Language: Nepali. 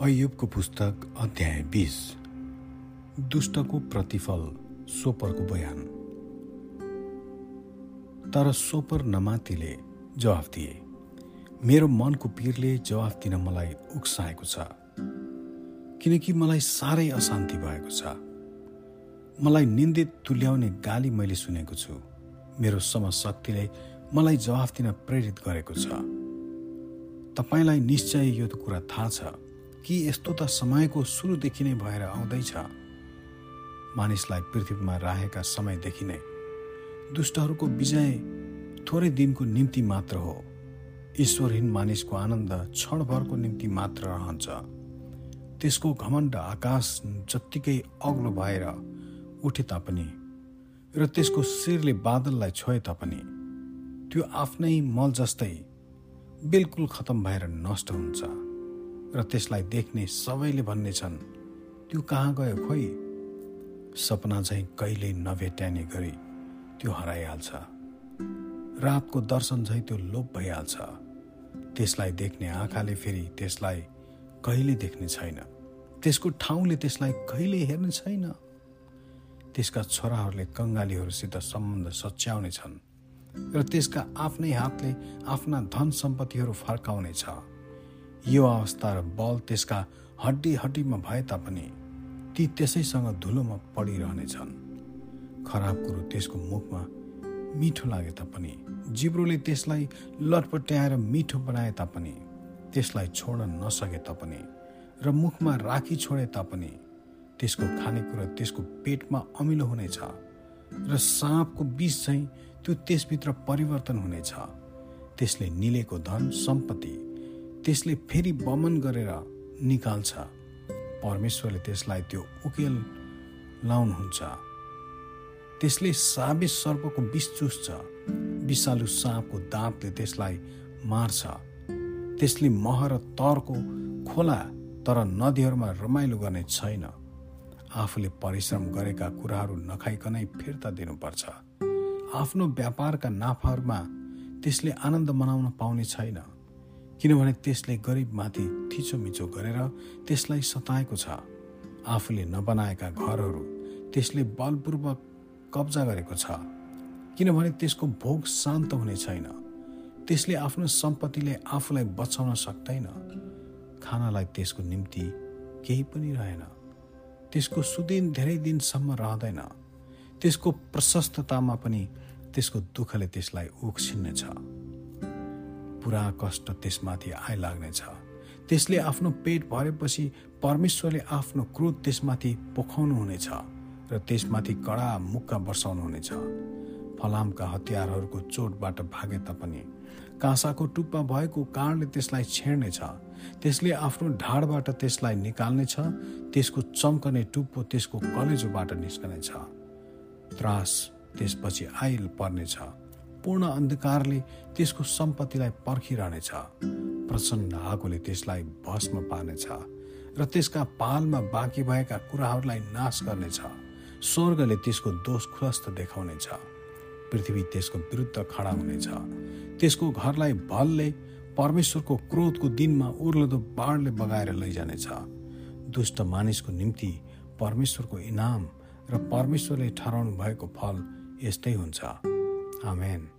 अयुबको पुस्तक अध्याय बिस। दुष्टको प्रतिफल सोपरको बयान। तर सोपर नमातीले जवाफ दिए मेरो मनको पिरले जवाफ दिन मलाई उक्साएको छ किनकि मलाई साह्रै अशान्ति भएको छ। मलाई निन्दित तुल्याउने गाली मैले सुनेको छु। मेरो समशक्तिले मलाई जवाफ दिन प्रेरित गरेको छ। तपाईँलाई निश्चय यो कुरा थाहा छ। कि यस्तो त समयको सुरुदेखि नै भएर आउँदैछ। मानिसलाई पृथ्वीमा राखेका समयदेखि नै। दुष्टहरूको विजय थोरै दिनको निम्ति मात्र हो। ईश्वरहीन मानिसको आनन्द क्षणभरको निम्ति मात्र रहन्छ। त्यसको घमण्ड आकाश जत्तिकै अग्लो भएर उठे तापनि र त्यसको शिरले बादललाई छोए तापनि त्यो आफ्नै मल जस्तै बिल्कुल खतम भएर नष्ट हुन्छ। र त्यसलाई देख्ने सबैले भन्ने छन् त्यो कहाँ गयो खोइ? सपना चाहिँ कहिल्यै नभेट्याउने गरी त्यो हराइहाल्छ। रातको दर्शन झैँ त्यो लोप भइहाल्छ। त्यसलाई देख्ने आँखाले फेरि त्यसलाई कहिले देख्ने छैन। त्यसको ठाउँले त्यसलाई कहिले हेर्ने छैन। त्यसका छोराहरूले कङ्गालीहरूसित सम्बन्ध सच्याउने छन् र त्यसका आफ्नै हातले आफ्ना धन सम्पत्तिहरू फर्काउनेछ यो अवस्था र बल त्यसका हड्डी हड्डीमा भए तापनि ती त्यसैसँग धुलोमा पडिरहनेछन्। खराब कुरो त्यसको मुखमा मिठो लागे तापनि जिब्रोले त्यसलाई लटपट्याएर मिठो बनाए तापनि त्यसलाई छोड्न नसके तापनि र मुखमा राखी छोडे तापनि त्यसको खानेकुरा त्यसको पेटमा अमिलो हुनेछ र साँपको विष चाहिँ त्यो त्यसभित्र परिवर्तन हुनेछ। त्यसले निलेको धन सम्पत्ति त्यसले फेरि बमन गरेर निकाल्छ। परमेश्वरले त्यसलाई त्यो उकेल लाउनुहुन्छ। त्यसले साबे सर्पको विष चुस्छ। विषालु साँपको दाँतले त्यसलाई मार्छ। त्यसले मह र तरको खोला तर नदीहरूमा रमाइलो गर्ने छैन। आफूले परिश्रम गरेका कुराहरू नखाइकनै फिर्ता दिनुपर्छ। आफ्नो व्यापारका नाफाहरूमा त्यसले आनन्द मनाउन पाउने छैन। किनभने त्यसले गरिबमाथि थिचोमिचो गरेर त्यसलाई सताएको छ। आफूले नबनाएका घरहरू त्यसले बलपूर्वक कब्जा गरेको छ। किनभने त्यसको भोग शान्त हुने छैन। त्यसले आफ्नो सम्पत्तिले आफूलाई बचाउन सक्दैन। खानालाई त्यसको निम्ति केही पनि रहेन। त्यसको सुदिन धेरै दिनसम्म रहँदैन। त्यसको प्रशस्ततामा पनि त्यसको दुःखले त्यसलाई उक्सिन्नेछ। पुरा कष्ट त्यसमाथि आइलाग्नेछ त्यसले आफ्नो पेट भरेपछि परमेश्वरले आफ्नो क्रोध त्यसमाथि पोखाउनु हुनेछ र त्यसमाथि कडा मुक्का वर्षाउनु हुनेछ फलामका हतियारहरूको चोटबाट भागे तापनि काँसाको टुप्पा भएको कारणले त्यसलाई छेड्नेछ। त्यसले आफ्नो ढाडबाट त्यसलाई निकाल्नेछ। त्यसको चम्कने टुप्पो त्यसको कलेजोबाट निस्कनेछ। त्रास त्यसपछि आइल पर्नेछ पूर्ण अन्धकारले त्यसको सम्पत्तिलाई पर्खिरहनेछ प्रचण्ड आगोले त्यसलाई भस्म पार्नेछ र त्यसका पालमा बाँकी भएका कुराहरूलाई नाश गर्नेछ स्वर्गले त्यसको दोष खुलस्त देखाउनेछ। पृथ्वी त्यसको विरुद्ध खडा हुनेछ। त्यसको घरलाई भलले परमेश्वरको क्रोधको दिनमा उर्लदो बाढले बगाएर लैजानेछ। दुष्ट मानिसको निम्ति परमेश्वरको इनाम र परमेश्वरले ठहराउनु भएको फल यस्तै हुन्छ। Amen.